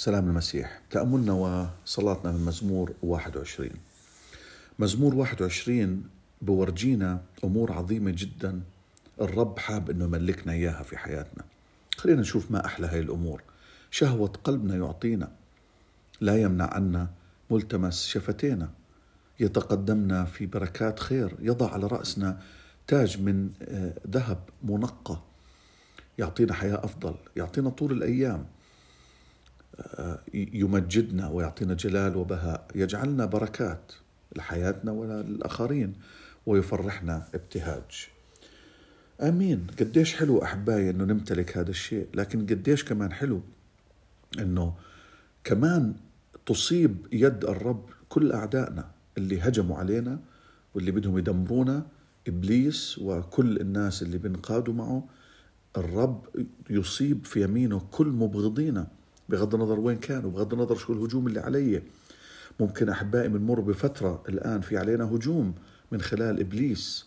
سلام المسيح. تأملنا وصلاتنا من مزمور 21 مزمور 21 بورجينا أمور عظيمة جدا الرب حاب أنه يملكنا إياها في حياتنا. خلينا نشوف ما أحلى هاي الأمور. شهوة قلبنا يعطينا. لا يمنع عنا ملتمس شفتينا. يتقدمنا في بركات خير. يضع على رأسنا تاج من آه، ذهب منقى. يعطينا حياة أفضل. يعطينا طول الأيام. يمجدنا ويعطينا جلال وبهاء. يجعلنا بركات لحياتنا وللآخرين ويفرحنا ابتهاج. آمين. قديش حلو أحبائي إنه نمتلك هذا الشيء. لكن قديش كمان حلو إنه كمان تصيب يد الرب كل أعدائنا اللي هجموا علينا واللي بدهم يدمرونا إبليس وكل الناس اللي بنقادوا معه. الرب يصيب في يمينه كل مبغضينا. بغض النظر وين كانوا بغض النظر شو الهجوم اللي علي ممكن أحبائي بنمر بفترة الآن في علينا هجوم من خلال إبليس.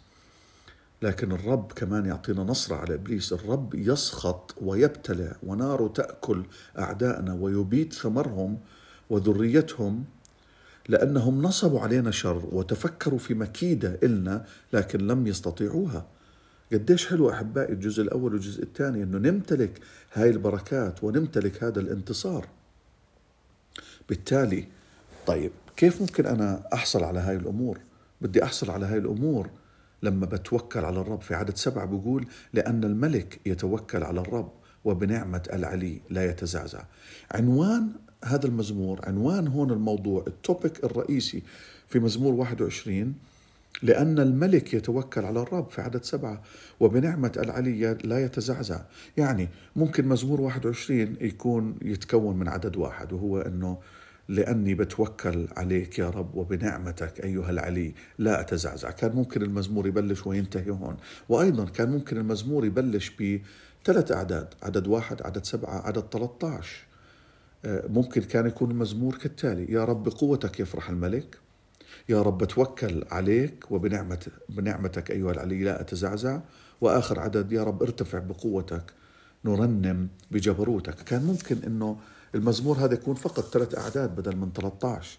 لكن الرب كمان يعطينا نصرة على إبليس. الرب يسخط ويبتلع وناره تأكل أعدائنا ويبيد ثمرهم وذريتهم لأنهم نصبوا علينا شر وتفكروا في مكيدة إلنا لكن لم يستطيعوها. قديش حلو أحبائي الجزء الأول والجزء الثاني أنه نمتلك هاي البركات ونمتلك هذا الانتصار. بالتالي طيب كيف ممكن أنا أحصل على هاي الأمور؟ بدي أحصل على هاي الأمور لما بتوكل على الرب. في عدد سبعة بقول لأن الملك يتوكل على الرب وبنعمة العلي لا يتزعزع. عنوان هذا المزمور عنوان هون الموضوع التوبيك الرئيسي في مزمور 21 لأن الملك يتوكل على الرب في عدد سبعة وبنعمة العلي لا يتزعزع. يعني ممكن مزمور 21 يكون يتكون من عدد واحد وهو أنه لأني بتوكل عليك يا رب وبنعمتك أيها العلي لا أتزعزع. كان ممكن المزمور يبلش وينتهي هون. وأيضا كان ممكن المزمور يبلش بثلاث أعداد عدد واحد عدد سبعة عدد 13 آه، ممكن كان يكون المزمور كالتالي. يا رب بقوتك يفرح الملك. يا رب اتوكل عليك وبنعمة بنعمتك أيها العلي لا أتزعزع. وآخر عدد يا رب ارتفع بقوتك نرنم بجبروتك. كان ممكن أنه المزمور هذا يكون فقط ثلاث أعداد بدل من 13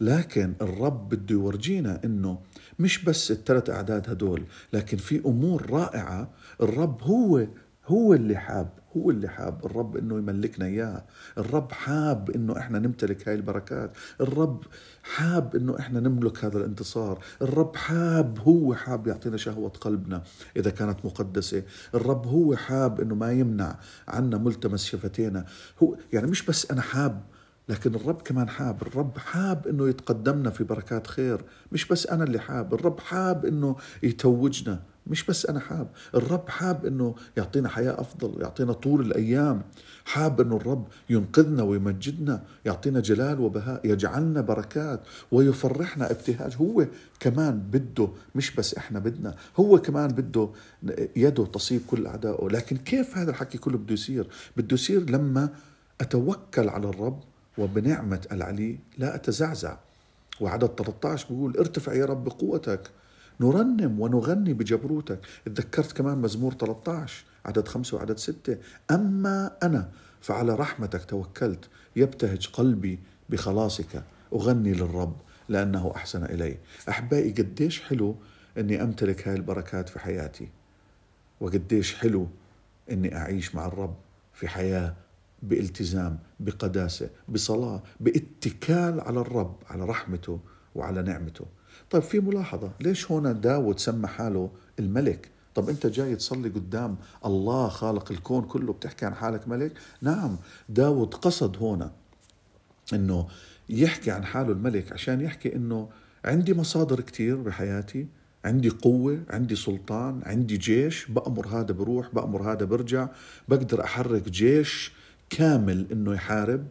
لكن الرب بده يورجينا إنه مش بس الثلاث أعداد هدول لكن في أمور رائعة الرب هو هو اللي حاب هو اللي حاب. الرب إنه يملكنا إياها. الرب حاب إنه إحنا نمتلك هاي البركات. الرب حاب إنه إحنا نملك هذا الانتصار. الرب حاب هو حاب يعطينا شهوة قلبنا إذا كانت مقدسة. الرب هو حاب إنه ما يمنع عنا ملتمس شفتينا. هو يعني مش بس أنا حاب لكن الرب كمان حاب. الرب حاب إنه يتقدمنا في بركات خير. مش بس أنا اللي حاب. الرب حاب إنه يتوجنا مش بس أنا حاب الرب حاب أنه يعطينا حياة أفضل يعطينا طول الأيام. حاب أنه الرب ينقذنا ويمجدنا يعطينا جلال وبهاء يجعلنا بركات ويفرحنا ابتهاج. هو كمان بده مش بس إحنا بدنا هو كمان بده يده تصيب كل أعدائه. لكن كيف هذا الحكي كله بده يصير؟ بده يصير لما أتوكل على الرب وبنعمة العلي لا أتزعزع. وعدد 13 بيقول ارتفع يا رب بقوتك نرنم ونغني بجبروتك. تذكرت كمان مزمور 13 عدد خمسة وعدد ستة. أما أنا فعلى رحمتك توكلت. يبتهج قلبي بخلاصك. أغني للرب لأنه أحسن إلي. أحبائي قديش حلو أني أمتلك هاي البركات في حياتي. وقديش حلو أني أعيش مع الرب في حياة بإلتزام بقداسة بصلاة باتكال على الرب على رحمته وعلى نعمته. طيب في ملاحظة. ليش هنا داود سمى حاله الملك؟ طب أنت جاي تصلي قدام الله خالق الكون كله بتحكي عن حالك ملك؟ نعم داود قصد هنا إنه يحكي عن حاله الملك عشان يحكي إنه عندي مصادر كتير بحياتي عندي قوة عندي سلطان عندي جيش بأمر هذا بروح بأمر هذا برجع بقدر أحرك جيش كامل إنه يحارب.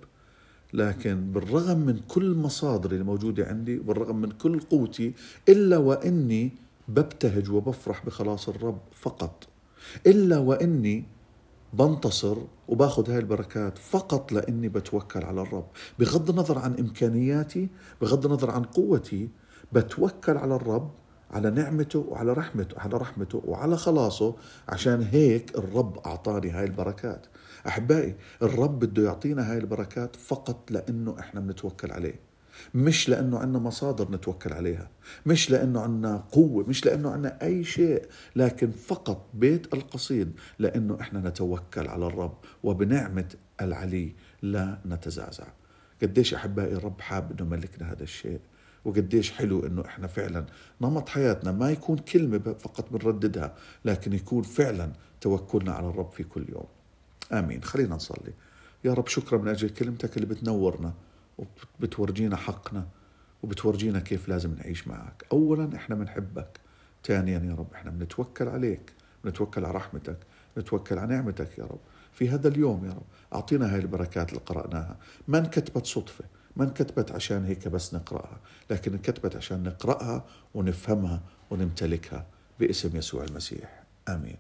لكن بالرغم من كل مصادري الموجودة عندي بالرغم من كل قوتي إلا وإني ببتهج وبفرح بخلاص الرب فقط. إلا وإني بنتصر وباخذ هاي البركات فقط لإني بتوكل على الرب. بغض النظر عن إمكانياتي بغض النظر عن قوتي بتوكل على الرب على نعمته وعلى رحمته على رحمته وعلى خلاصه عشان هيك الرب أعطاني هاي البركات. أحبائي الرب بده يعطينا هاي البركات فقط لأنه إحنا بنتوكل عليه. مش لأنه عندنا مصادر نتوكل عليها مش لأنه عندنا قوة مش لأنه عندنا أي شيء لكن فقط بيت القصيد لأنه إحنا نتوكل على الرب وبنعمة العلي لا نتزعزع. قديش أحبائي الرب حاب أنه ملكنا هذا الشيء وقديش حلو إنه إحنا فعلا نمط حياتنا ما يكون كلمة فقط بنرددها لكن يكون فعلا توكلنا على الرب في كل يوم. آمين. خلينا نصلي. يا رب شكرا من أجل كلمتك اللي بتنورنا وبتورجينا حقنا وبتورجينا كيف لازم نعيش معك. اولا إحنا بنحبك ثانيا يا رب إحنا بنتوكل عليك. بنتوكل على رحمتك. نتوكل على نعمتك يا رب. في هذا اليوم يا رب أعطينا هاي البركات اللي قرأناها. ما انكتبت صدفة. ما انكتبت عشان هيك بس نقرأها. لكن انكتبت عشان نقرأها ونفهمها ونمتلكها باسم يسوع المسيح. آمين.